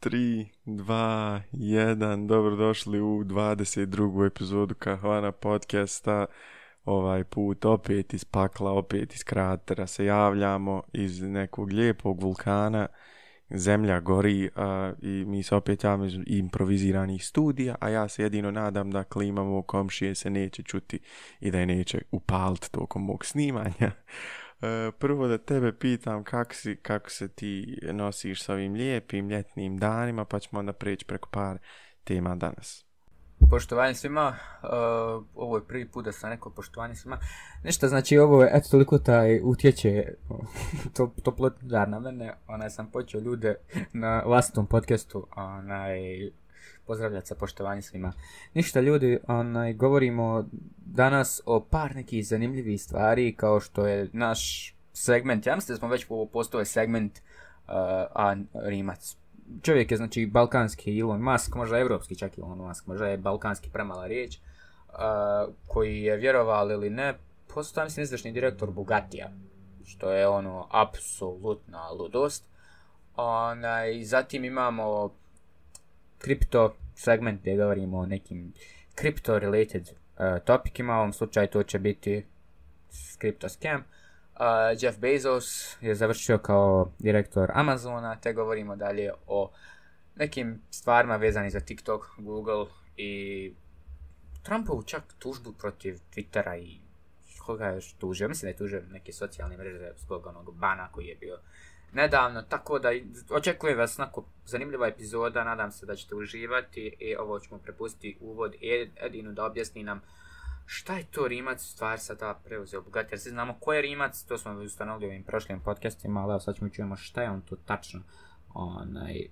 3, 2, 1, dobrodošli u 22. epizodu Kahvana podcasta. Ovaj put opet iz pakla, opet iz kratera se javljamo iz nekog lijepog vulkana. Zemlja gori a, i mi se opet javljamo iz improviziranih studija, a ja se jedino nadam da klimamo komšije se neće čuti i da je neće upaliti tokom mog snimanja. E, prvo da tebe pitam kako, si, kako se ti nosiš s ovim lijepim ljetnim danima, pa ćemo onda preći preko par tema danas. Poštovanje svima, uh, ovo je prvi put da sam rekao poštovanje svima. Ništa, znači ovo je, eto toliko taj utječe to, toplotnar na mene, onaj sam počeo ljude na vlastitom podcastu, onaj, pozdravljati sa poštovanje svima. Ništa ljudi, onaj, govorimo danas o par nekih zanimljivih stvari kao što je naš segment, ja mislim da smo već postoje segment uh, a Rimac. Čovjek je znači balkanski Elon Musk, možda evropski čak Elon Musk, možda je balkanski premala riječ, uh, koji je vjerovali ili ne, postao mislim izvršni direktor Bugatija, što je ono apsolutna ludost. Onaj, zatim imamo kripto segment gdje govorimo o nekim kripto related uh, topikima, u ovom slučaju to će biti crypto scam. Uh, Jeff Bezos je završio kao direktor Amazona, te govorimo dalje o nekim stvarima vezani za TikTok, Google i Trumpovu čak tužbu protiv Twittera i koga je još tužio, mislim da je tužio neke socijalne mreže zbog onog bana koji je bio nedavno, tako da očekujem vas onako zanimljiva epizoda, nadam se da ćete uživati i ovo ćemo prepustiti uvod Edinu da objasni nam šta je to Rimac stvar sada preuzeo Bugatti, jer svi znamo ko je Rimac, to smo ustanovili u ovim prošlim podcastima, ali evo sad ćemo čujemo šta je on to tačno onaj,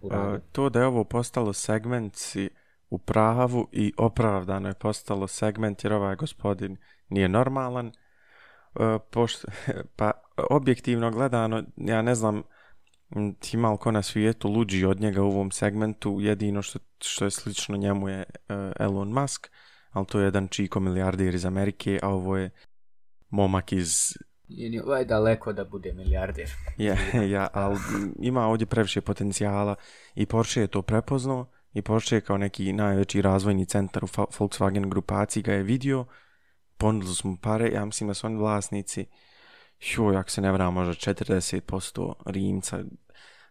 uh, to da je ovo postalo segment si u pravu i opravdano je postalo segment jer ovaj gospodin nije normalan, uh, pošto, pa objektivno gledano, ja ne znam ima li ko na svijetu luđi od njega u ovom segmentu, jedino što, što je slično njemu je uh, Elon Musk, ali to je jedan čiko milijardir iz Amerike, a ovo je momak iz... Je ovaj daleko da bude milijardir. ja, ja, ali ima ovdje previše potencijala i Porsche je to prepoznao i Porsche je kao neki najveći razvojni centar u Volkswagen grupaciji ga je vidio, ponudili su mu pare, ja mislim da su oni vlasnici joj, ako se ne vram, možda 40% rimca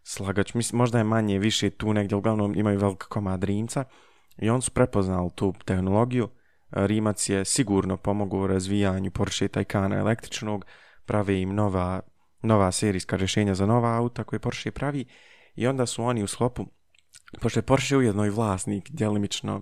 slagač, mislim, možda je manje, više tu negdje, uglavnom imaju velik komad rimca. I on su prepoznali tu tehnologiju. Rimac je sigurno pomogao u razvijanju Porsche Taycana električnog, prave im nova, nova serijska rješenja za nova auta koje Porsche pravi. I onda su oni u sklopu, pošto je Porsche ujedno i vlasnik djelimično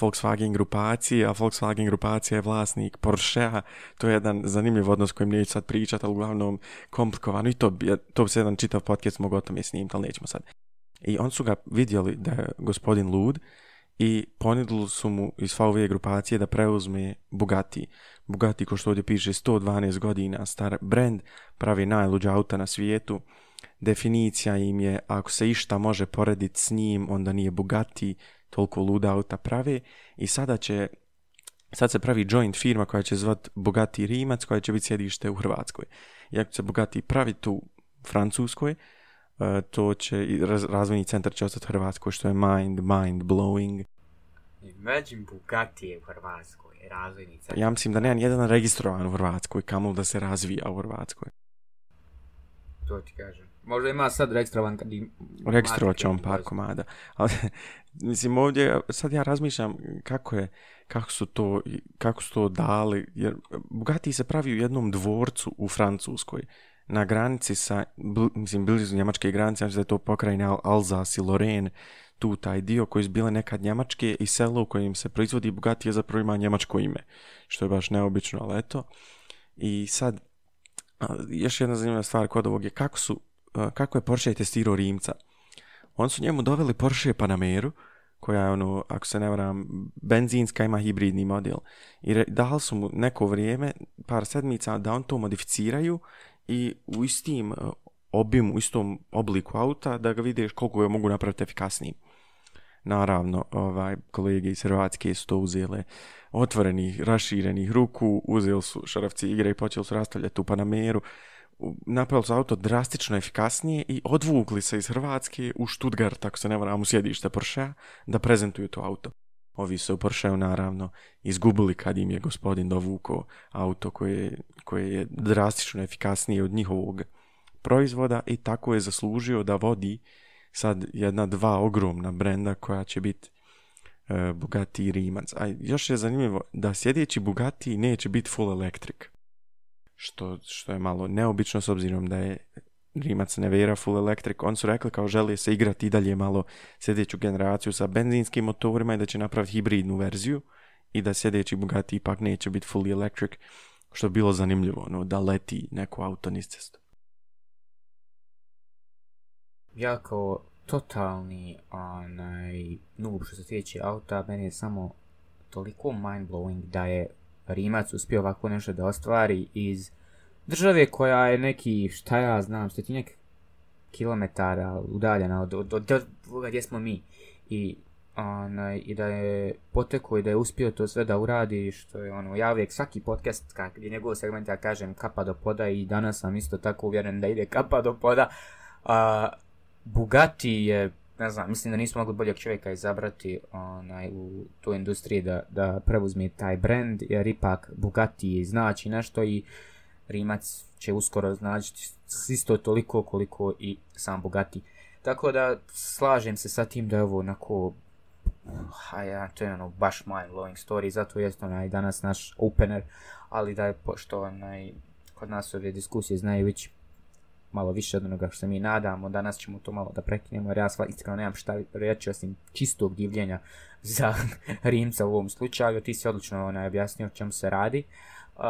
Volkswagen grupacije, a Volkswagen grupacija je vlasnik Porschea. To je jedan zanimljiv odnos kojem neću sad pričati, ali uglavnom komplikovano. I to, to se jedan čitav podcast mogu o tome snimiti, ali nećemo sad. I on su ga vidjeli da je gospodin lud i ponudili su mu iz VW grupacije da preuzme Bugatti. Bugatti, ko što ovdje piše, 112 godina star brand, pravi najluđa auta na svijetu. Definicija im je, ako se išta može porediti s njim, onda nije Bugatti, toliko luda auta prave i sada će sad se pravi joint firma koja će zvat Bogati Rimac koja će biti sjedište u Hrvatskoj. I ako se Bogati pravi tu Francuskoj, uh, to će raz, razvojni centar će ostati Hrvatskoj što je mind, mind blowing. Imagine Bugatti je u Hrvatskoj, razvojni centar. Ja mislim da nema jedan registrovan u Hrvatskoj, kamo da se razvija u Hrvatskoj. To ti kažem. Možda ima sad registrovan kad im... Registrovat će on par komada. Ali, mislim, ovdje, sad ja razmišljam kako je, kako su to, kako su to dali, jer Bugatti se pravi u jednom dvorcu u Francuskoj, na granici sa, mislim, bili su njemačke granice, znači da je to pokrajina Alsace i Lorraine, tu taj dio koji su bile nekad njemačke i selo u kojem se proizvodi Bugatti je zapravo ima njemačko ime, što je baš neobično, ali eto. I sad, još jedna zanimljiva stvar kod ovog je kako su kako je Porsche testirao Rimca. On su njemu doveli Porsche Panameru, koja je ono, ako se ne varam, benzinska ima hibridni model. I dali su mu neko vrijeme, par sedmica, da on to modificiraju i u istim obimu, u istom obliku auta, da ga vidiš koliko je mogu napraviti efikasnijim. Naravno, ovaj, kolege iz Hrvatske su to uzele otvorenih, raširenih ruku, uzeli su šarafci igre i počeli su rastavljati u Panameru napravili su auto drastično efikasnije i odvukli se iz Hrvatske u Stuttgart, ako se ne varam, u sjedište Porschea, da prezentuju to auto. Ovi su u Porscheu naravno izgubili kad im je gospodin dovukao auto koje, koje je drastično efikasnije od njihovog proizvoda i tako je zaslužio da vodi sad jedna dva ogromna brenda koja će biti e, Bugatti i Rimac. A još je zanimljivo da sljedeći Bugatti neće biti full electric. Što, što je malo neobično s obzirom da je Rimac Nevera full electric. On su rekli kao želi se igrati i dalje malo sljedeću generaciju sa benzinskim motorima i da će napraviti hibridnu verziju i da sljedeći Bugatti ipak neće biti fully electric što bi bilo zanimljivo, ono, da leti neko auto niz cestu. ja kao totalni onaj, noob što se tiče auta, meni je samo toliko mind-blowing da je Rimac uspio ovako nešto da ostvari iz države koja je neki, šta ja znam, stotinjak kilometara udaljena od, od, od, od gdje smo mi. I, onaj, I da je potekao i da je uspio to sve da uradi, što je ono, ja uvijek svaki podcast kak, gdje njegov segment ja kažem kapa do poda i danas sam isto tako uvjeren da ide kapa do poda. A, Bugatti je, ne znam, mislim da nismo mogli boljeg čovjeka izabrati onaj, u toj industriji da, da preuzme taj brand, jer ipak Bugatti znači nešto i Rimac će uskoro značiti isto toliko koliko i sam Bugatti. Tako da slažem se sa tim da je ovo onako a ja, to je ono baš mind blowing story, zato jest onaj danas naš opener, ali da je pošto onaj, kod nas ove diskusije znaju već malo više od onoga što se mi nadamo, danas ćemo to malo da prekinemo, jer ja sva, iskreno nemam šta reći osim čistog divljenja za Rimca u ovom slučaju, ti si odlično onaj, objasnio o čemu se radi. Uh,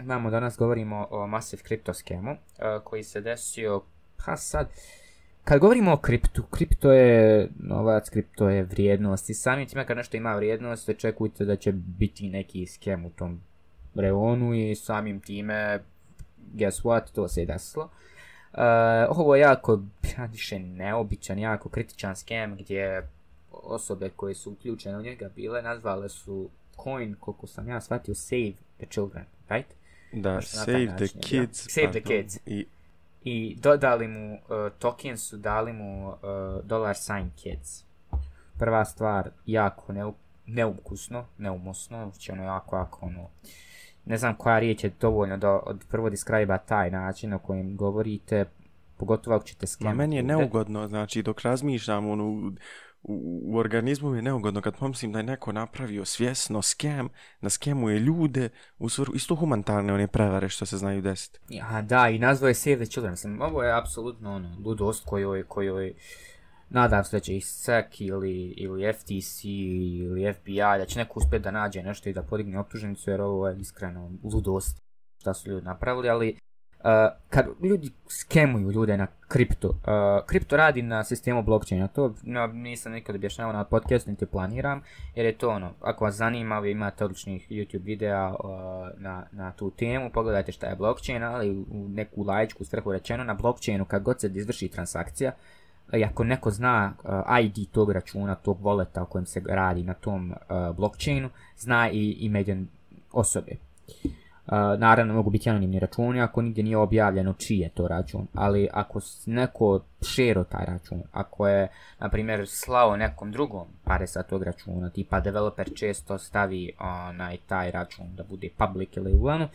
imamo, danas govorimo o Massive Crypto skemu, uh, koji se desio, pa sad, kad govorimo o kriptu, kripto je novac, kripto je vrijednost i samim time kad nešto ima vrijednost, očekujte da će biti neki skem u tom reonu i samim time, guess what, to se je desilo. Uh, ovo je jako, ja više neobičan, jako kritičan skem gdje osobe koje su uključene u njega bile nazvale su coin, koliko sam ja shvatio, save the children, right? Da, taj save the način, kids. da. Save the kids. I, I dodali mu, uh, token su dali mu uh, dollar sign kids. Prva stvar, jako neu, neukusno, neumusno, znači ono jako, jako ono, ne znam koja riječ je dovoljno da od prvo describe taj način o kojem govorite, pogotovo ako ćete ma skemati meni je neugodno, znači dok razmišljam ono, u, u, u organizmu mi je neugodno kad pomislim da je neko napravio svjesno skem, da skemuje ljude u svrhu isto humanitarne one prevare što se znaju desiti. Ja, da, i nazvao je Save the Children. Mislim, ovo je apsolutno ono, ludost kojoj, kojoj nadam se da će i SEC ili, ili FTC ili FBI, da će neko uspjeti da nađe nešto i da podigne optuženicu, jer ovo je iskreno ludost šta su ljudi napravili, ali uh, kad ljudi skemuju ljude na kripto, uh, kripto radi na sistemu blockchaina, to no, nisam nikad objašnjavao na podcastu, niti planiram, jer je to ono, ako vas zanima, vi imate odličnih YouTube videa uh, na, na tu temu, pogledajte šta je blockchain, ali u neku laičku svrhu rečeno, na blockchainu kad god se izvrši transakcija, i ako neko zna uh, ID tog računa, tog voleta o kojem se radi na tom uh, blockchainu, zna i ime jedne osobe. Naravno mogu biti anonimni računi ako nigdje nije objavljeno čiji je to račun, ali ako neko šero taj račun, ako je, na primjer, slao nekom drugom pare sa tog računa, tipa developer često stavi onaj taj račun da bude public ili uglavnom,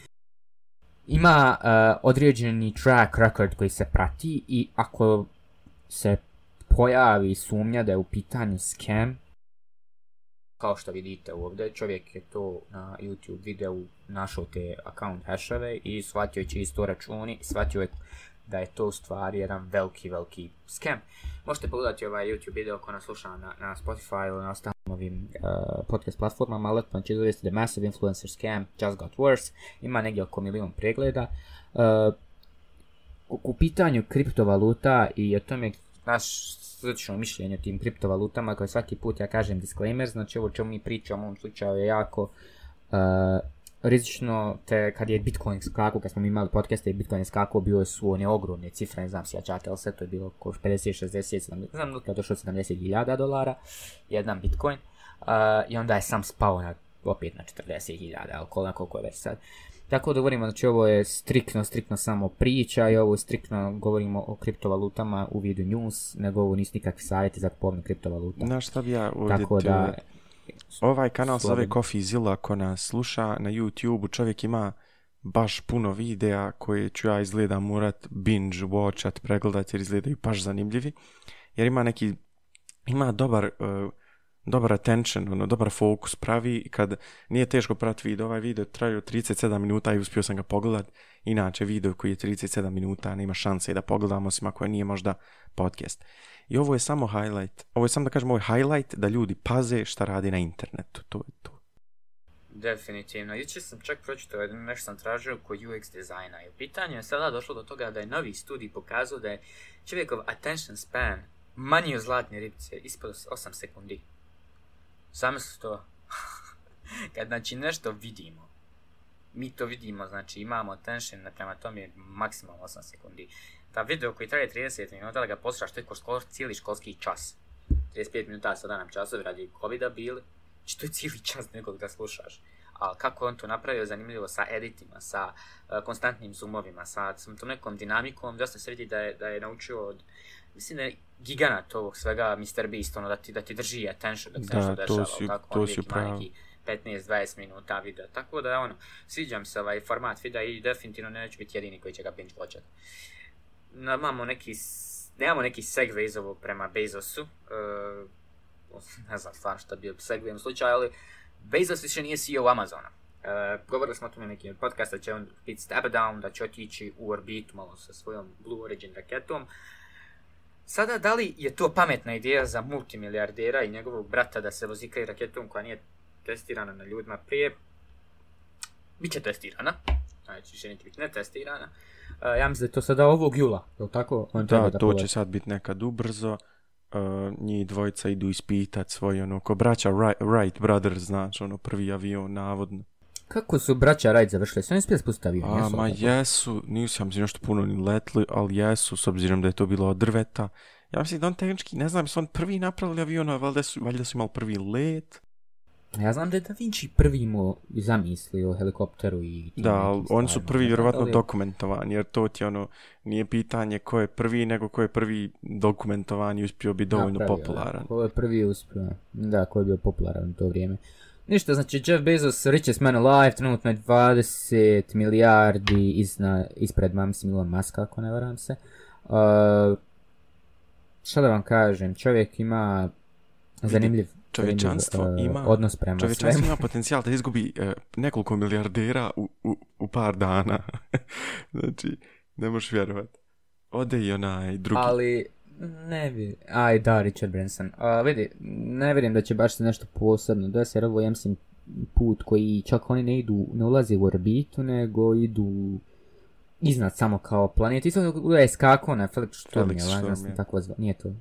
ima uh, određeni track record koji se prati i ako se pojavi sumnja da je u pitanju scam, kao što vidite ovdje, čovjek je to na YouTube videu našao te account hashove i shvatio je čisto računi shvatio je da je to u stvari jedan veliki, veliki scam. Možete pogledati ovaj YouTube video ko nas sluša na, na Spotify ili na ostalim ovim uh, podcast platformama, ali vam će The Massive Influencer Scam Just Got Worse. Ima negdje oko milion pregleda. Uh, u pitanju kriptovaluta i o tome naš slično mišljenje o tim kriptovalutama koje svaki put ja kažem disclaimer, znači ovo čemu mi pričamo u ovom slučaju je jako uh, rizično, te kad je Bitcoin skakao, kad smo imali podcaste i Bitcoin je skakao, bio su one ogromne cifre, ne znam sjećate, ali sve to je bilo oko 50, 60, 70, ne znam, kada je došlo 70.000 dolara, jedan Bitcoin, uh, i onda je sam spao na, opet na 40.000, ali koliko, je već sad. Tako da govorimo, znači ovo je striktno, striktno samo priča i ovo je striktno govorimo o kriptovalutama u vidu news, nego ovo nisu nikakvi savjeti za kupovinu kriptovaluta. Znaš šta bi ja ovdje... Tako da... Ovaj kanal se zove slobodno. Coffee Zilla, ako nas sluša na YouTube, čovjek ima baš puno videa koje ću ja izgleda morat binge watchat, pregledat jer izgledaju baš zanimljivi. Jer ima neki, ima dobar, uh, dobar attention, ono, dobar fokus pravi i kad nije teško pratiti video, ovaj video traju 37 minuta i uspio sam ga pogledat. Inače video koji je 37 minuta nema šanse da pogledamo osim ako nije možda podcast. I ovo je samo highlight, ovo je samo da kažem ovo je highlight da ljudi paze šta radi na internetu, to je to. Definitivno. Jučer sam čak pročitao, nešto sam tražio kod UX dizajna i u pitanju je sada došlo do toga da je novi studij pokazao da je čovjekov attention span manji od zlatne ribice, ispod 8 sekundi. Zamisli to. Kad znači nešto vidimo, mi to vidimo, znači imamo attention prema tome je maksimalno 8 sekundi. Ta video koji traje 30 minuta da ga poslušaš, to je cijeli školski čas. 35 minuta sada nam časovi radi covida bili, znači to je cijeli čas nekog da slušaš. Ali kako on to napravio zanimljivo sa editima, sa uh, konstantnim zoomovima, sa, sa tom nekom dinamikom, dosta se vidi da je, da je naučio od, mislim da je giganat ovog svega Mr. Beast, ono da ti, da ti drži attention dok se Da, nešto to dešava, si- tako, to on si neki 15-20 minuta videa, tako da ono, sviđa mi se ovaj format videa i definitivno neću biti jedini koji će ga binge watchat. No, imamo neki, nemamo neki segway iz ovog prema Bezosu, uh, ne znam stvarno šta bi bio segway u slučaju, ali Bezos više nije CEO Amazona. Uh, govorili smo o tome neki podcast da će on biti step down, da će otići u orbitu malo sa svojom Blue Origin raketom. Sada, da li je to pametna ideja za multimilijardera i njegovog brata da se vozikaju raketom koja nije testirana na ljudima prije? Biće testirana, znači neće biti netestirana. Uh, ja mislim da je to sada ovog jula, je li tako? On Da, da to će sad biti nekad ubrzo. Uh, njih dvojica idu ispitat svoj, ono, ko braća Wright, Wright Brothers, znači, ono, prvi avion, navodno. Kako su braća Wright završili? Su oni spjeli spustiti avion? A, ma jesu, nisu, ja mislim, nešto puno ni letli, ali jesu, s obzirom da je to bilo od drveta. Ja mislim da on tehnički, ne znam, su on prvi napravili avion, a valjda su, valjda su imali prvi let. Ja znam da je Da Vinci prvi imao zamislio o helikopteru i... Da, oni su prvi vjerovatno dokumentovani, jer to ti ono, nije pitanje ko je prvi, nego ko je prvi dokumentovan i uspio biti dovoljno napravio, popularan. Da, ko je prvi uspio. Da, ko je bio popularan u to vrijeme. Ništa, znači Jeff Bezos, richest man alive, trenutno je 20 milijardi izna, ispred, ma mislim, Elon ako ne varam se. Uh, šta da vam kažem, čovjek ima zanimljiv, čovječanstvo uh, ima- odnos prema Čovječanstvo svemu. ima potencijal da izgubi e, nekoliko milijardera u, u, u par dana. znači, ne možeš vjerovat. Ode i onaj drugi. Ali, ne bi, aj da, Richard Branson. A, vidi, ne vjerujem da će baš se nešto posebno desiti, jer ovo je, mislim, put koji čak oni ne idu, ne ulaze u orbitu, nego idu iznad samo kao planet. Isto da je skakao na Felix Sturm, Felix sam je. tako zvao, nije to.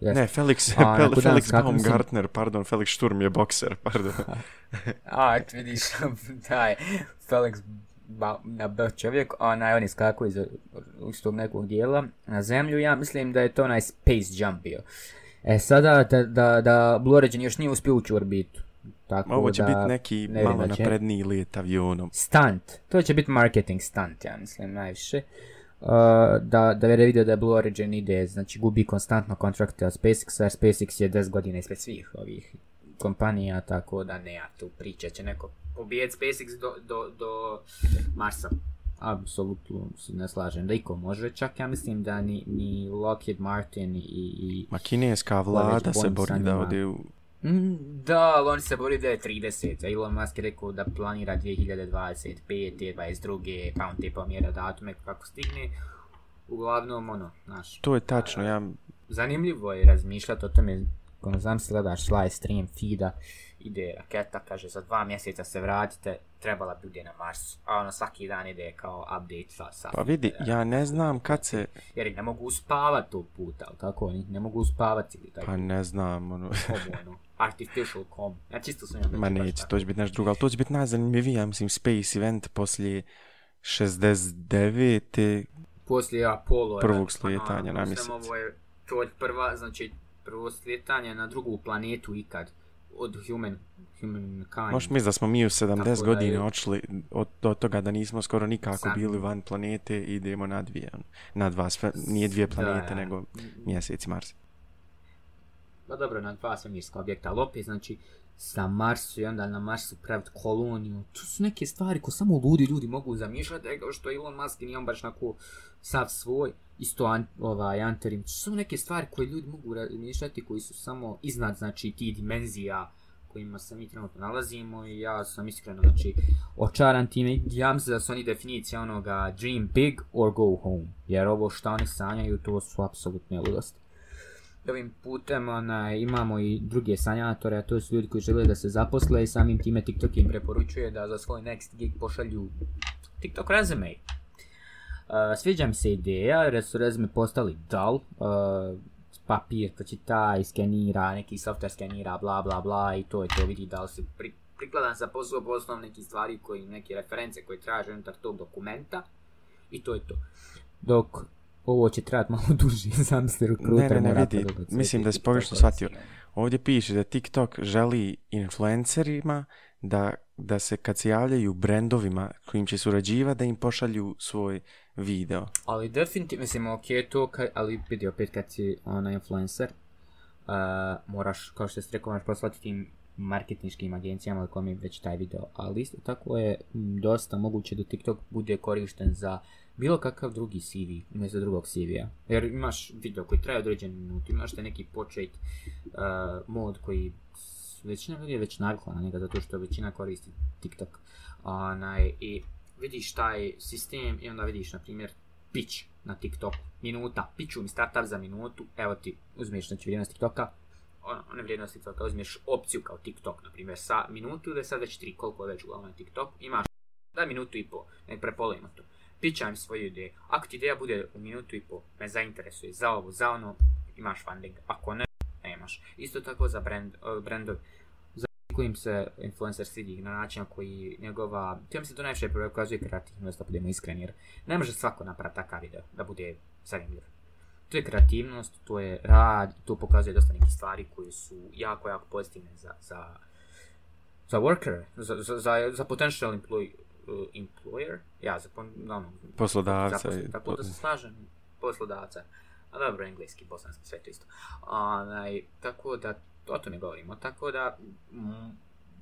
Ne, Felix, A, dan Felix skakao Baumgartner, pardon, Felix Sturm je bokser, pardon. A, vidiš, taj Felix ba, na B čovjek, onaj, on je skakao iz iz tog nekog dijela na zemlju, ja mislim da je to onaj space jump bio. E sada, da, da, da Blue Origin još nije uspio ući u orbitu. Tako Ovo će da, biti neki ne malo da će. napredniji let avionom. Stunt, to će biti marketing stunt, ja mislim, najviše. Uh, da, da je vidio da Blue Origin ide, znači gubi konstantno kontrakte od SpaceXa, jer SpaceX je 10 godina ispred svih ovih kompanija, tako da ne, ja tu priča će neko pobijeti SpaceX do, do, do Marsa. Apsolutno se ne slažem da iko može, čak ja mislim da ni, ni Lockheed Martin i, i Ma kineska vlada se bori da ode u... Mm, Da, ali on se bori da je 30. a Elon Musk je rekao da planira 2025. 22. pa on te pomjera datume kako stigne. Uglavnom, ono, znaš, To je tačno, ja... zanimljivo je razmišljati o tome, ono, znam se gledaš live stream feeda, ide raketa, kaže za dva mjeseca se vratite, trebala bi bude na Marsu. A ono, svaki dan ide kao update sa, sa Pa vidi, ja ne znam kad se... Jer ne mogu uspavati tog puta, ali tako, oni ne mogu uspavati ili taj Pa ne znam, ono... ono, artificial com. Ja čisto sam Ma neće, to će biti nešto drugo, ali to će biti najzanimljiviji, ja mislim, space event poslije 69. Poslije Apollo Prvog slijetanja ono, na mislim, mjesec. Ovo je, to je prva, znači, prvo slijetanje na drugu planetu ikad od human, humankind. Možeš misliti da smo mi u 70 Tako godina je- odšli od, do toga da nismo skoro nikako Sam- bili van planete i idemo na dvije. ono, Na dva, sve, nije dvije planete, Da. nego mjesec Mars. Pa dobro, na dva svemirska objekta, ali opet, znači, sa Marsu i onda na Marsu praviti koloniju, to su neke stvari koje samo ludi ljudi mogu zamišljati, nego što Elon Musk nije on baš nako sav svoj, isto an, ovaj, Anterim, to su neke stvari koje ljudi mogu razmišljati, koji su samo iznad, znači, ti dimenzija kojima se mi trenutno nalazimo i ja sam iskreno, znači, očaran time, ja mislim da su oni definicija onoga dream big or go home, jer ovo što oni sanjaju, to su apsolutne ludosti ovim putem onaj, imamo i druge sanjatore, a to su ljudi koji žele da se zaposle i samim time TikTok im preporučuje da za svoj next gig pošalju TikTok resume. Uh, sviđa mi se ideja jer su rezume postali dull, uh, papir pročita i skenira, neki software skenira, bla bla bla i to je to, vidi da li si pri, prikladan za posao po nekih stvari koji, neke reference koje traže unutar tog dokumenta i to je to. Dok ovo će trajati malo duže, sam se Ne, ne, ne, vidi, mislim da si pogrešno shvatio. Ovdje piše da TikTok želi influencerima da, da se kad se javljaju brendovima kojim će surađivati da im pošalju svoj video. Ali definitivno, mislim, ok, to, ka, ali vidi opet kad si ona influencer, uh, moraš, kao što ste rekao, moraš poslati tim marketinškim agencijama kojima je već taj video, ali isto tako je m, dosta moguće da TikTok bude korišten za bilo kakav drugi CV, umjesto drugog CV-a. Jer imaš video koji traje određen minut, imaš te neki počet uh, mod koji većina ljudi je već navikla na njega zato što većina koristi TikTok. Onaj, I vidiš taj sistem i onda vidiš, na primjer, pitch na TikToku, minuta, pitchu mi startup za minutu, evo ti, uzmeš znači vrijednost TikToka, ono, ne vrijednost TikToka, uzmeš opciju kao TikTok, na primjer, sa minutu ili sad već tri, koliko je već uglavnom je TikTok, imaš, daj minutu i po, nek prepolimo to. Pičaj mi svoju ideju. Ako ti ideja bude u minutu i po, me zainteresuje za ovo, za ono, imaš funding. Ako ne, nemaš. Isto tako za brand, uh, brandov, za kojim se influencer sidi na način na koji njegova, to mi se to najviše pokazuje kreativnost, da budemo iskreni, jer ne može svako napraviti takav video da bude zanimljiv. To je kreativnost, to je rad, to pokazuje dosta nekih stvari koje su jako, jako pozitivne za, za, za worker, za, za, za, za potential employ, uh, employer, ja, za, ono, Poslodavca tako da se slažem, poslodavca. A dobro, engleski, bosanski, sve to isto. Onaj, tako da, o tome govorimo, tako da, mm,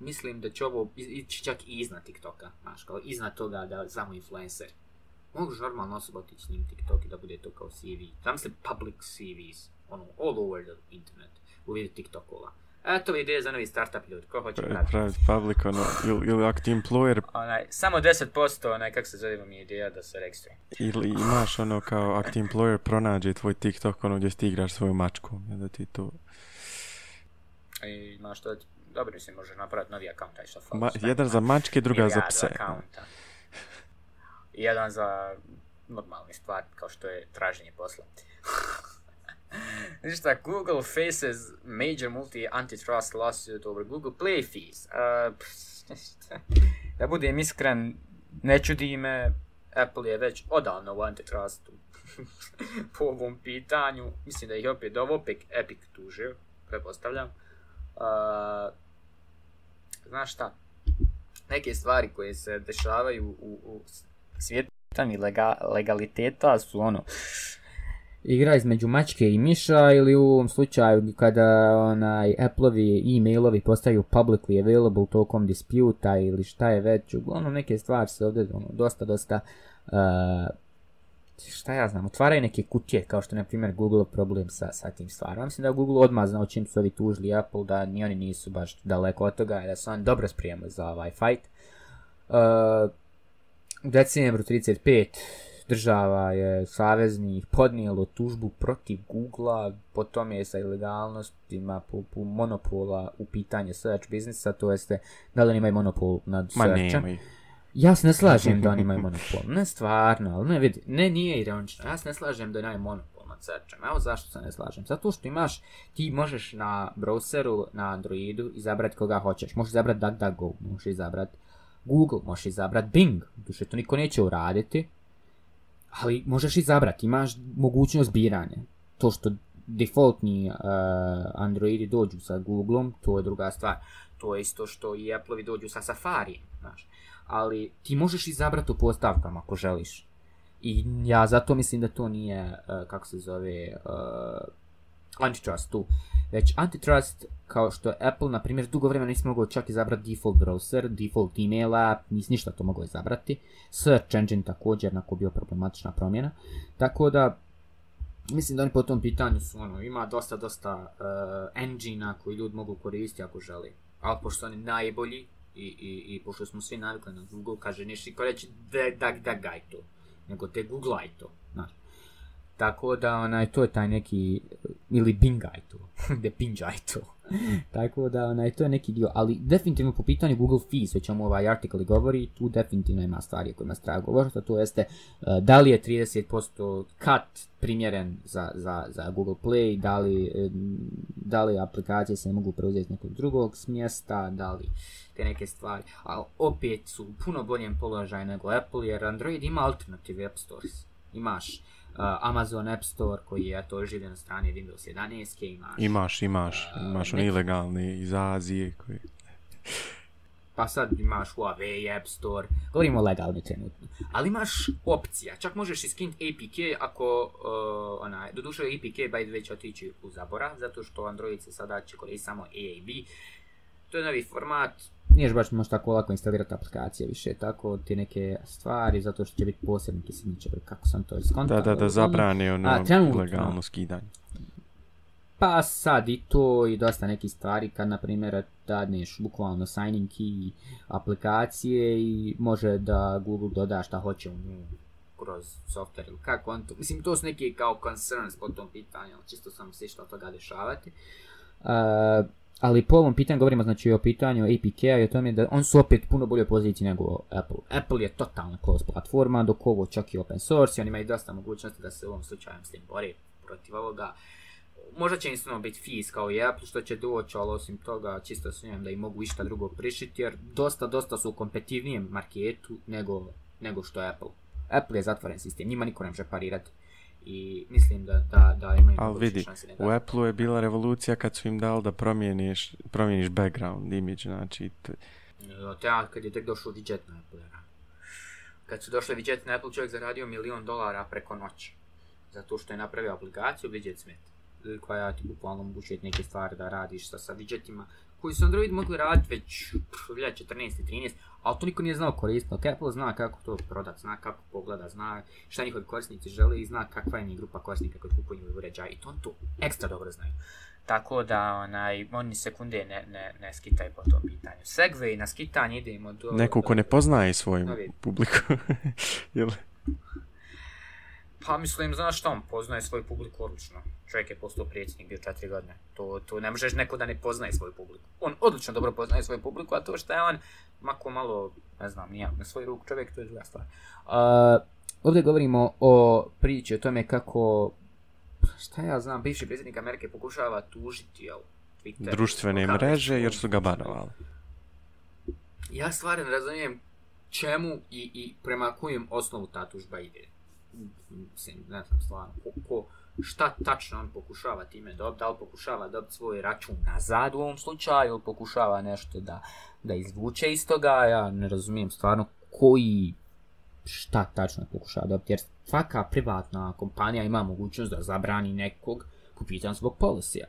mislim da će ovo i- ići čak i iznad TikToka, znaš, kao iznad toga da samo influencer. Moguš normalno osoba otići s njim TikTok i da bude to kao CV. Tam se public CVs, ono, all over the internet, u vidu TikTokova. Eto ideje za novi startup ljudi, ko hoće Pra- praviti. Praviti public, ono, ili, ili ako ti employer Onaj, samo 10% onaj, kak se zove mi ideja da se registruje. Ili imaš ono kao ako ti employer pronađe tvoj TikTok ono gdje ti igraš svoju mačku, da ti to... I imaš to, dobro mislim, može napraviti novi akaunt, aj što. Ma, jedan za mačke, druga za pse. akaunta. I jedan za normalne stvari, kao što je traženje posla. Ništa, Google faces major multi-antitrust lawsuit over Google Play fees. Uh, da budem iskren, ne čudi me, Apple je već odavno u antitrustu po ovom pitanju. Mislim da ih je opet ovo Epic, Epic tužio, pretpostavljam. Uh, znaš šta, neke stvari koje se dešavaju u, u svijetu legaliteta su ono igra između mačke i miša ili u ovom slučaju kada onaj Appleovi e-mailovi postaju publicly available tokom disputa ili šta je već, uglavnom neke stvari se ovdje ono, dosta, dosta uh, šta ja znam, otvaraju neke kutije, kao što je, na primjer, Google problem sa, sa tim stvarima. Mislim da Google odmah znao čim su ovi tužili Apple, da ni oni nisu baš daleko od toga, da su oni dobro spremili za ovaj fight. Uh, u decembru 35 država je saveznih podnijelo tužbu protiv Googlea, po tome je sa ilegalnostima, po, po monopola u pitanje search biznisa, to jeste da li oni imaju monopol nad searchem. Ja se ne slažem da oni imaju monopol. Ne stvarno, ali ne vidi, ne nije ironično. Ja se ne slažem da imaju monopol nad searchem. Evo zašto se ne slažem. Zato što imaš, ti možeš na browseru, na Androidu izabrati koga hoćeš. Možeš izabrati DuckDuckGo, možeš izabrati Google, možeš izabrati Bing. Duše to niko neće uraditi. Ali možeš izabrati, imaš mogućnost biranja. To što defaultni uh, Androidi dođu sa Googleom, to je druga stvar. To je isto što i Appleovi dođu sa Safari, znaš. Ali ti možeš izabrati u postavkama ako želiš. I ja zato mislim da to nije, uh, kako se zove, uh, antitrust tu. Već antitrust, kao što Apple, na primjer, dugo vremena nisi mogao čak izabrati default browser, default email app, nisi ništa to mogao izabrati. Search engine također, nakon bio problematična promjena. Tako da, mislim da oni po tom pitanju su, ono, ima dosta, dosta uh, engine koji ljudi mogu koristiti ako želi. Ali pošto oni najbolji i, i, i pošto smo svi navikli na Google, kaže, niši ko reći da, da, da gaj to, nego te googlaj to. Tako da, onaj, to je taj neki, ili bingaj to, de pinđaj to. Tako da, onaj, to je neki dio, ali definitivno po pitanju Google Fees, već vam ovaj artikl govori, tu definitivno ima stvari o kojima se treba govoriti, to jeste uh, da li je 30% cut primjeren za, za, za Google Play, da li, um, da li aplikacije se mogu preuzeti nekog drugog smjesta, da li te neke stvari, ali opet su u puno boljem položaju nego Apple, jer Android ima alternative App Stores. Imaš Amazon App Store koji je to življen na strani Windows 11 imaš. Imaš, imaš, Uh, imaš on ilegalni iz Azije koji... Pa sad imaš Huawei App Store, govorimo legalni trenutno. Ali imaš opcija, čak možeš iskinuti APK ako, uh, onaj, doduše APK by će otići u zabora, zato što Android se sada će koristiti samo AAB. To je novi format, nije baš možda tako lako instalirati aplikacije više, tako ti neke stvari, zato što će biti posebni signature, kako sam to iskontao. Da, da, da zabrane ono A, trenutno. ilegalno skidanje. Pa sad i to i dosta nekih stvari kad na primjer dadneš bukvalno signing key aplikacije i može da Google doda šta hoće u nju kroz software ili kako on to, mislim to su neki kao concerns po tom pitanju, ali čisto sam se što toga dešavati. Uh, ali po ovom pitanju govorimo znači o pitanju APK-a i o tome da on su opet puno bolje poziciji nego Apple. Apple je totalna closed platforma, dok ovo čak i open source i oni imaju dosta mogućnosti da se u ovom slučaju s tim bori protiv ovoga možda će instantno biti fees kao i Apple što će doći, ali osim toga čisto sumnjam da i mogu išta drugo prišiti jer dosta, dosta su u kompetitivnijem marketu nego, nego što je Apple. Apple je zatvoren sistem, njima niko ne može parirati i mislim da, da, da imaju Ali vidi, u Apple je bila revolucija kad su im dali da promijeniš, promijeniš background image, znači t- Te, ja, kad je tek došao widget na Apple, kad su došli widget na Apple, čovjek zaradio milion dolara preko noći. Zato što je napravio aplikaciju Widget Smith, koja ti bukvalno omogućuje neke stvari da radiš sa, sa widgetima, koji su Android mogli raditi već pff, 2014. 13, ali to niko nije znao koristiti. Apple zna kako to prodat, zna kako pogleda, zna šta njihovi korisnici žele i zna kakva je njih grupa korisnika koji kupuju uređaj i to on to ekstra dobro znaju. Tako da onaj, oni sekunde ne, ne, ne skitaju po tom pitanju. Segway na skitanje idemo do... neko ko ne poznaje svoju publiku. Jel? Pa mislim, znaš šta, on poznaje svoju publiku odlično. Čovjek je postao predsjednik, bio četiri godine. To, to ne možeš neko da ne poznaje svoju publiku. On odlično dobro poznaje svoju publiku, a to što je on mako malo, ne znam, nije na svoj ruk čovjek, to je druga stvar. Uh, ovdje govorimo o priči o tome kako, šta ja znam, bivši predsjednik Amerike pokušava tužiti, jel, Twitter. Društvene Kako mreže jer su ga banovali. Ja stvarno razumijem čemu i, i prema kojem osnovu ta tužba ide. Mislim, ne znam stvarno, ko, ko, šta tačno on pokušava time dobiti, da li pokušava dobiti svoj račun nazad u ovom slučaju, ili pokušava nešto da, da izvuče iz toga, ja ne razumijem stvarno koji, šta tačno pokušava dobiti, jer svaka privatna kompanija ima mogućnost da zabrani nekog po pitanju zbog policija.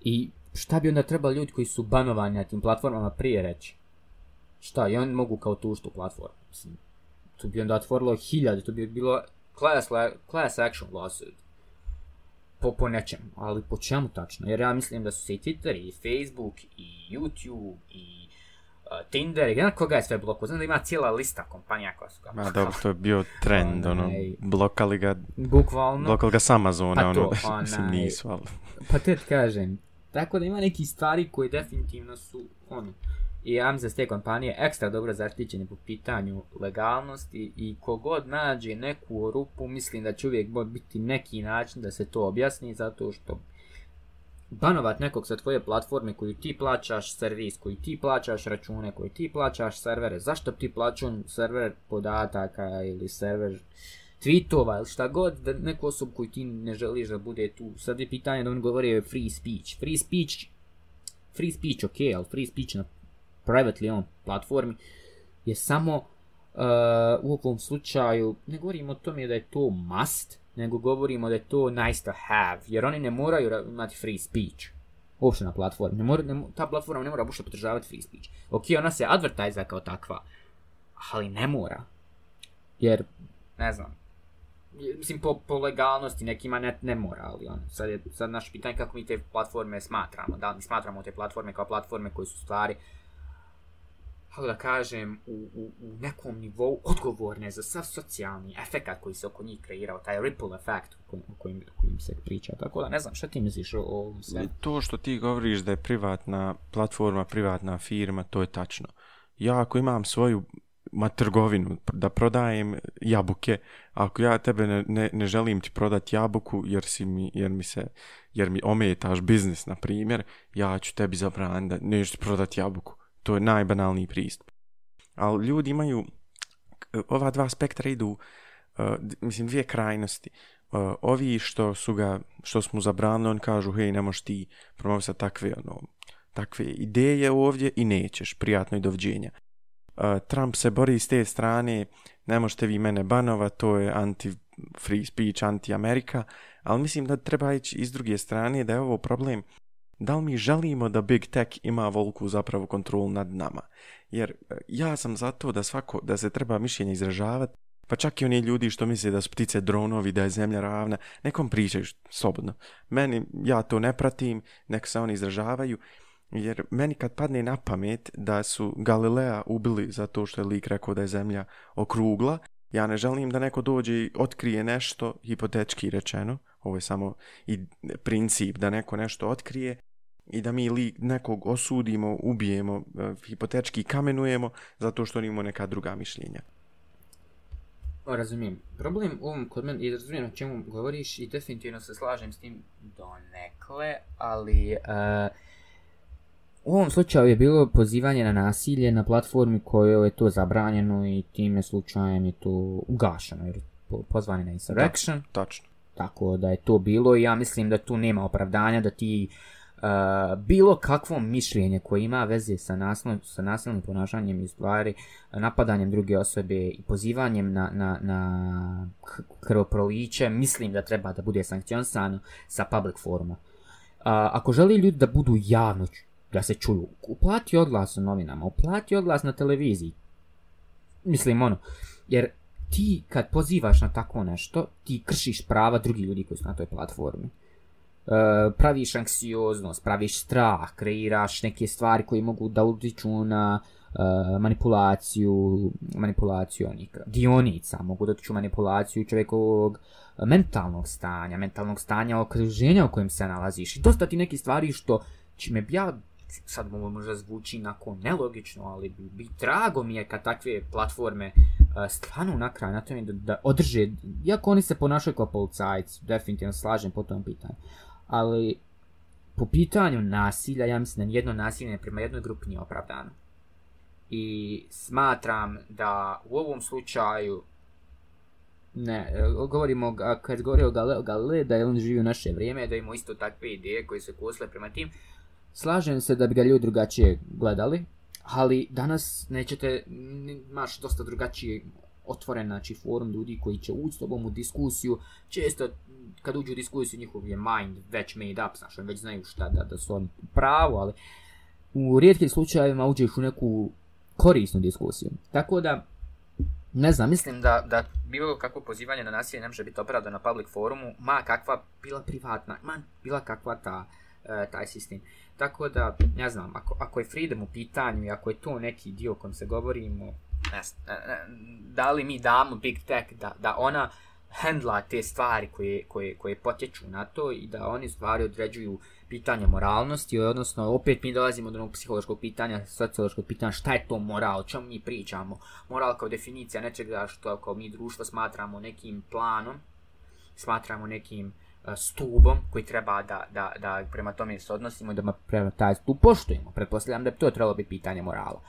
I šta bi onda trebali ljudi koji su banovani na tim platformama prije reći? Šta, i oni mogu kao tužiti tu platformu. Mislim, tu bi onda otvorilo hiljade, to bi bilo class, la, class action lawsuit. Po, po nečem, ali po čemu tačno? Jer ja mislim da su se i Twitter, i Facebook, i YouTube, i uh, Tinder, i jednak koga je sve blokao. Znam da ima cijela lista kompanija koja su ga Ma dobro, to je bio trend, ono, Onaj- blokali ga, Bukvalno. blokali ga s Amazona, Pa to, ono, mislim nisu, ali... Pa te kažem. Tako da ima neki stvari koje definitivno su, ono, i da su te kompanije ekstra dobro zaštićene po pitanju legalnosti i kogod nađe neku rupu, mislim da će uvijek biti neki način da se to objasni, zato što banovat nekog sa tvoje platforme koju ti plaćaš, servis koji ti plaćaš, račune koji ti plaćaš, servere, zašto ti plaćao server podataka ili server tweetova ili šta god, da neku osobu koju ti ne želiš da bude tu. Sad je pitanje da on govori free speech. Free speech, free speech ok, ali free speech na privately on platformi je samo uh, u ovom slučaju, ne govorimo o tome da je to must, nego govorimo da je to nice to have, jer oni ne moraju imati free speech uopšte na platformi. Ne mora, ne, ta platforma ne mora uopšte podržavati free speech. Ok, ona se advertajza kao takva, ali ne mora. Jer, ne znam, mislim po, po legalnosti nekima ne, ne mora, ali on, sad je sad naš pitanje kako mi te platforme smatramo. Da li mi smatramo te platforme kao platforme koje su stvari kako da kažem, u, u, u nekom nivou odgovorne za sav socijalni efekt koji se oko njih kreirao, taj ripple effect o kojim, o kojim, se priča. Tako da ne znam, šta ti misliš o ovom sve? To što ti govoriš da je privatna platforma, privatna firma, to je tačno. Ja ako imam svoju ma trgovinu, da prodajem jabuke, ako ja tebe ne, ne, ne želim ti prodati jabuku jer, si mi, jer, mi se, jer mi ometaš biznis, na primjer, ja ću tebi zabraniti da neću prodati jabuku. To je najbanalniji pristup. Ali ljudi imaju, ova dva spektra idu, uh, mislim, dvije krajnosti. Uh, ovi što su ga, što smo zabranili, on kažu, hej, ne možeš ti promovisati takve, ono, takve ideje ovdje i nećeš, prijatno i. Uh, Trump se bori s te strane, ne možete vi mene banova, to je anti-free speech, anti-Amerika, ali mislim da treba ići iz druge strane, da je ovo problem da li mi želimo da Big Tech ima volku zapravo kontrolu nad nama. Jer e, ja sam za to da svako, da se treba mišljenje izražavati, pa čak i oni ljudi što misle da su ptice dronovi, da je zemlja ravna, nekom pričaju slobodno. Meni, ja to ne pratim, nek se oni izražavaju, jer meni kad padne na pamet da su Galilea ubili zato što je lik rekao da je zemlja okrugla, ja ne želim da neko dođe i otkrije nešto, hipotečki rečeno, ovo je samo i princip da neko nešto otkrije, i da mi li nekog osudimo, ubijemo, e, hipotečki kamenujemo zato što on ima neka druga mišljenja. O, razumijem. Problem u ovom kod mene, i razumijem o čemu govoriš i definitivno se slažem s tim donekle, ali uh, u ovom slučaju je bilo pozivanje na nasilje na platformi kojoj je to zabranjeno i time slučajem je to ugašeno, jer pozvani na insurrection. Da, tačno. Tako da je to bilo i ja mislim da tu nema opravdanja da ti bilo kakvo mišljenje koje ima veze sa, nasilnim, sa nasilnim ponašanjem i stvari, napadanjem druge osobe i pozivanjem na, na, na krvoproliće, mislim da treba da bude sankcionisano sa public foruma. Ako želi ljudi da budu javno, da se čuju, uplati odglas u novinama, uplati odglas na televiziji. Mislim ono, jer ti kad pozivaš na tako nešto, ti kršiš prava drugih ljudi koji su na toj platformi. Eh, praviš anksioznost, praviš strah, kreiraš neke stvari koje mogu da utiču na uh, manipulaciju, manipulaciju onih dionica, mogu da utiču manipulaciju čovjekovog mentalnog stanja, mentalnog stanja okruženja u kojem se nalaziš. I dosta ti neki stvari što čime bi ja sad mu možda zvuči nakon nelogično, ali bi, bi drago mi je kad takve platforme uh, stvarno na kraju na tome da, da održe, iako oni se ponašaju kao policajci, definitivno slažem po tom pitanju, ali po pitanju nasilja, ja mislim da jedno nasilje prema jednoj grupi nije opravdano. I smatram da u ovom slučaju ne, govorimo, kad govori o Gale, Gale, da je on živi u naše vrijeme, da ima isto takve ideje koje se kosle prema tim, slažem se da bi ga ljudi drugačije gledali, ali danas nećete, imaš dosta drugačije otvoren, znači forum ljudi koji će ući s tobom u diskusiju, često kad uđu u diskusiju njihov je mind već made up, znaš, već znaju šta da, da su oni pravo, ali u rijetkim slučajevima uđeš u neku korisnu diskusiju. Tako da, ne znam, mislim da, da bilo kakvo pozivanje na nasilje ne može biti opravdano na public forumu, ma kakva bila privatna, ma bila kakva ta, uh, taj sistem. Tako da, ne znam, ako, ako je freedom u pitanju i ako je to neki dio kom se govorimo, ne, ne, ne, da li mi damo big tech da, da ona hendla te stvari koje, koje, koje potječu na to i da oni stvari određuju pitanje moralnosti, odnosno opet mi dolazimo do onog psihološkog pitanja, sociološkog pitanja šta je to moral, o čemu mi pričamo. Moral kao definicija nečega što kao mi društvo smatramo nekim planom, smatramo nekim uh, stubom koji treba da, da, da prema tome se odnosimo i da prema taj stup poštujemo. Pretpostavljam da bi to trebalo biti pitanje morala.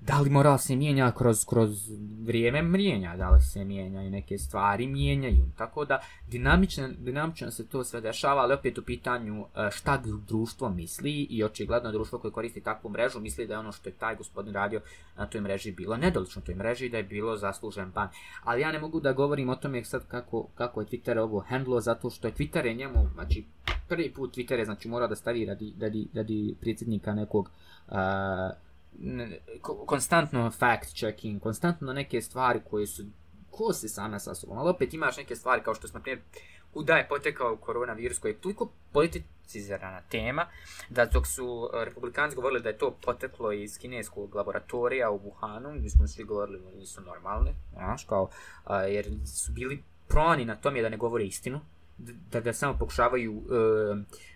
Da li moral se mijenja kroz, kroz vrijeme mijenja, da li se mijenja i neke stvari mijenjaju, tako da dinamično, dinamično se to sve dešava, ali opet u pitanju e, šta društvo misli i očigledno društvo koje koristi takvu mrežu misli da je ono što je taj gospodin radio na toj mreži bilo nedolično toj mreži da je bilo zaslužen ban. Ali ja ne mogu da govorim o tome sad kako, kako je Twitter ovo handlo, zato što je Twitter je njemu, znači prvi put Twitter je znači morao da stavi radi, radi, radi predsjednika nekog uh, konstantno fact checking, konstantno neke stvari koje su ko se same sa sobom, ali opet imaš neke stvari kao što smo primjer kuda je potekao koronavirus koji je toliko politicizirana tema, da dok su e, republikanci govorili da je to poteklo iz kineskog laboratorija u Wuhanu, mi smo svi govorili da nisu normalni, znaš, kao, jer su bili proni na tom je da ne govore istinu, da, da samo pokušavaju uh,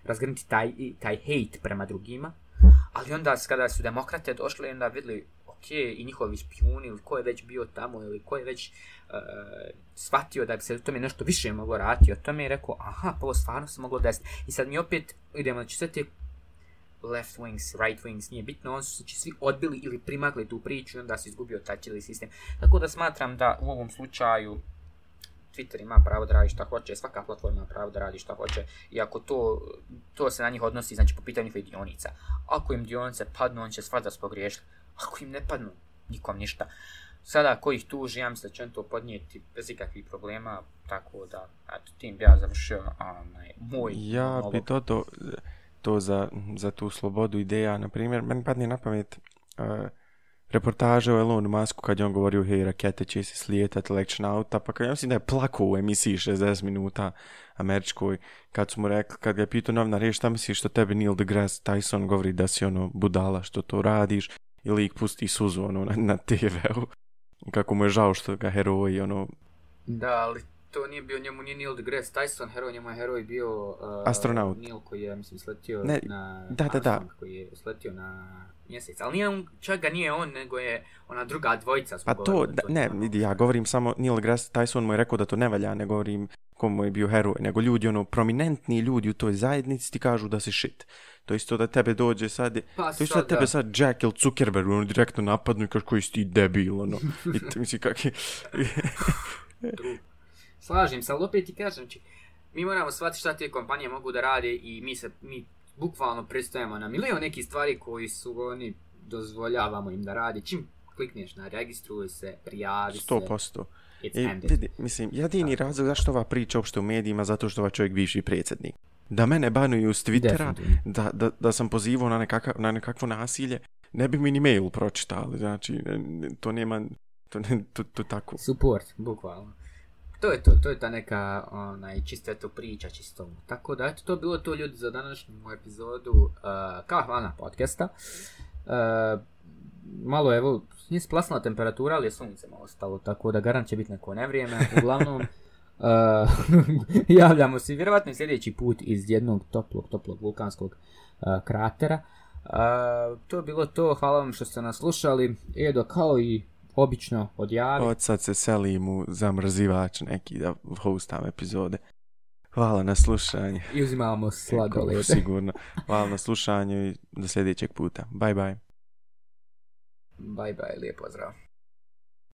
razgrnuti taj, taj hate prema drugima, ali onda kada su demokrate došli onda vidjeli ok, i njihovi špijuni ili ko je već bio tamo ili ko je već uh, shvatio da bi se tome nešto više moglo raditi o tome i rekao aha, pa ovo stvarno se moglo desiti i sad mi opet idemo, znači sve te left wings, right wings, nije bitno, oni su znači, svi odbili ili primagli tu priču i onda se izgubio taj cijeli sistem. Tako da smatram da u ovom slučaju Twitter ima pravo da radi šta hoće, svaka platforma ima pravo da radi šta hoće, i ako to, to se na njih odnosi, znači po pitanju njihovih dionica. Ako im dionice padnu, on će svat da spogriješiti. Ako im ne padnu, nikom ništa. Sada, ko ih tuži, ja mislim da će on to podnijeti bez ikakvih problema, tako da, eto, tim bi ja završio onaj, moj... Ja bi to, to, to za, za tu slobodu ideja, na primjer, meni padne na pamet, uh, reportaže o Elonu Musku kad je on govorio hej rakete će se slijetati lekčna auta pa kad ja mislim da je plako u emisiji 60 minuta američkoj kad su mu rekli kad ga je pitao novinar je šta misliš što tebi Neil deGrasse Tyson govori da si ono budala što to radiš? Ili ih pusti suzu ono na, na TV-u kako mu je žao što ga heroji ono da ali to nije bio njemu nije Neil deGrasse Tyson heroj njemu je heroj bio uh, astronaut Neil koji je mislim sletio ne, na da da da koji je sletio na mjesec, ali nije on, čak ga nije on, nego je ona druga dvojica. Pa to, da, ne, ja govorim samo, Neil deGrasse Tyson mu je rekao da to ne valja, ne govorim komu je bio heroj, nego ljudi, ono, prominentni ljudi u toj zajednici ti kažu da si shit. To isto da tebe dođe sad, pa, to isto da tebe sad Jack ili Zuckerberg, ono, direktno napadnu i kaže koji si ti debil, ono. I misli kak je... Slažim se, ali opet ti kažem, či, znači, mi moramo shvatiti šta te kompanije mogu da rade i mi se, mi bukvalno pristojemo na milion nekih stvari koji su oni dozvoljavamo im da radi. Čim klikneš na registruj se, prijavi 100%. se. I, vidi, mislim, jedini razlog zašto ova priča uopšte u medijima, zato što ovaj čovjek bivši predsjednik. Da mene banuju s Twittera, da, da, da sam pozivao na, nekakav, na nekakvo nasilje, ne bi mi ni mail pročitali, znači, to nema, to, to, to tako. Support, bukvalno to je to, to je ta neka onaj, čista priča, čisto. Tako da, eto, to bilo to ljudi za današnju epizodu uh, Kahvana podcasta. Uh, malo, evo, nije splasna temperatura, ali je sunce malo stalo, tako da garant će biti neko nevrijeme. Uglavnom, uh, javljamo se vjerovatno sljedeći put iz jednog toplog, toplog vulkanskog uh, kratera. Uh, to je bilo to, hvala vam što ste nas slušali. Edo, kao i obično odjavi. Od sad se selim u zamrzivač neki da hostam epizode. Hvala na slušanje. I uzimamo sladolede. Sigurno. Hvala na slušanju i do sljedećeg puta. Bye bye. Bye bye, lijep pozdrav.